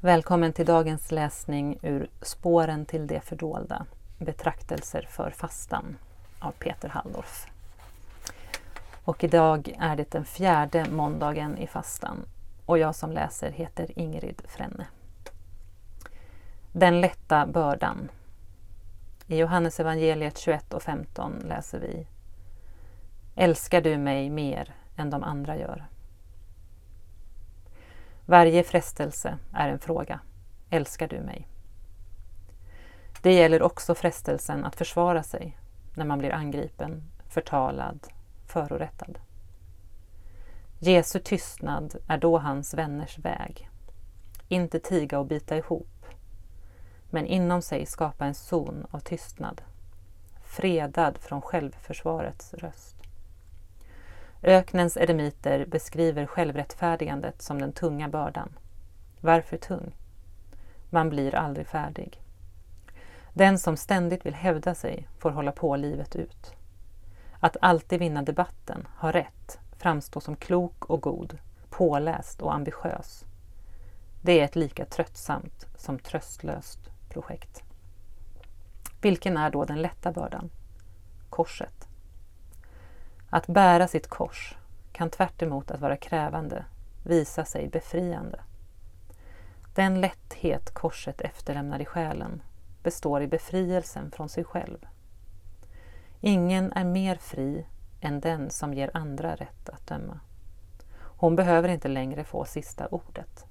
Välkommen till dagens läsning ur Spåren till det fördolda. Betraktelser för fastan av Peter Halldorf. Och idag är det den fjärde måndagen i fastan och jag som läser heter Ingrid Frenne. Den lätta bördan. I Johannes evangeliet 21 och 15 läser vi Älskar du mig mer än de andra gör? Varje frestelse är en fråga. Älskar du mig? Det gäller också frestelsen att försvara sig när man blir angripen, förtalad, förorättad. Jesu tystnad är då hans vänners väg. Inte tiga och bita ihop, men inom sig skapa en zon av tystnad, fredad från självförsvarets röst. Öknens eremiter beskriver självrättfärdigandet som den tunga bördan. Varför tung? Man blir aldrig färdig. Den som ständigt vill hävda sig får hålla på livet ut. Att alltid vinna debatten, ha rätt, framstå som klok och god, påläst och ambitiös. Det är ett lika tröttsamt som tröstlöst projekt. Vilken är då den lätta bördan? Korset. Att bära sitt kors kan tvärt att vara krävande visa sig befriande. Den lätthet korset efterlämnar i själen består i befrielsen från sig själv. Ingen är mer fri än den som ger andra rätt att döma. Hon behöver inte längre få sista ordet.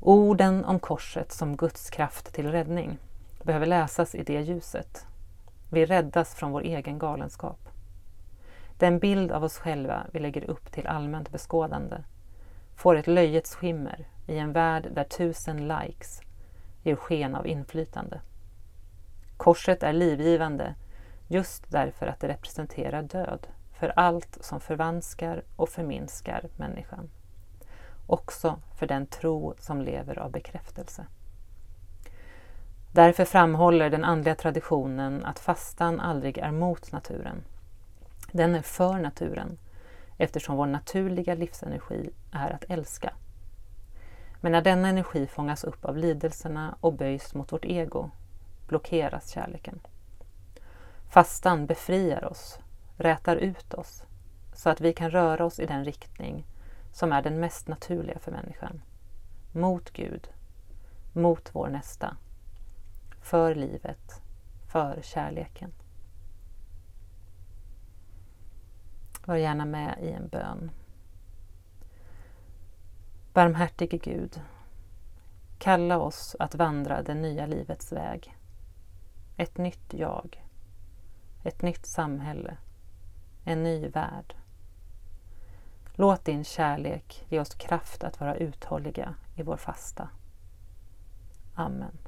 Orden om korset som Guds kraft till räddning behöver läsas i det ljuset. Vi räddas från vår egen galenskap. Den bild av oss själva vi lägger upp till allmänt beskådande får ett löjets skimmer i en värld där tusen likes ger sken av inflytande. Korset är livgivande just därför att det representerar död för allt som förvanskar och förminskar människan. Också för den tro som lever av bekräftelse. Därför framhåller den andliga traditionen att fastan aldrig är mot naturen den är för naturen eftersom vår naturliga livsenergi är att älska. Men när denna energi fångas upp av lidelserna och böjs mot vårt ego blockeras kärleken. Fastan befriar oss, rätar ut oss så att vi kan röra oss i den riktning som är den mest naturliga för människan. Mot Gud, mot vår nästa, för livet, för kärleken. Var gärna med i en bön. Barmhärtige Gud, kalla oss att vandra det nya livets väg. Ett nytt jag, ett nytt samhälle, en ny värld. Låt din kärlek ge oss kraft att vara uthålliga i vår fasta. Amen.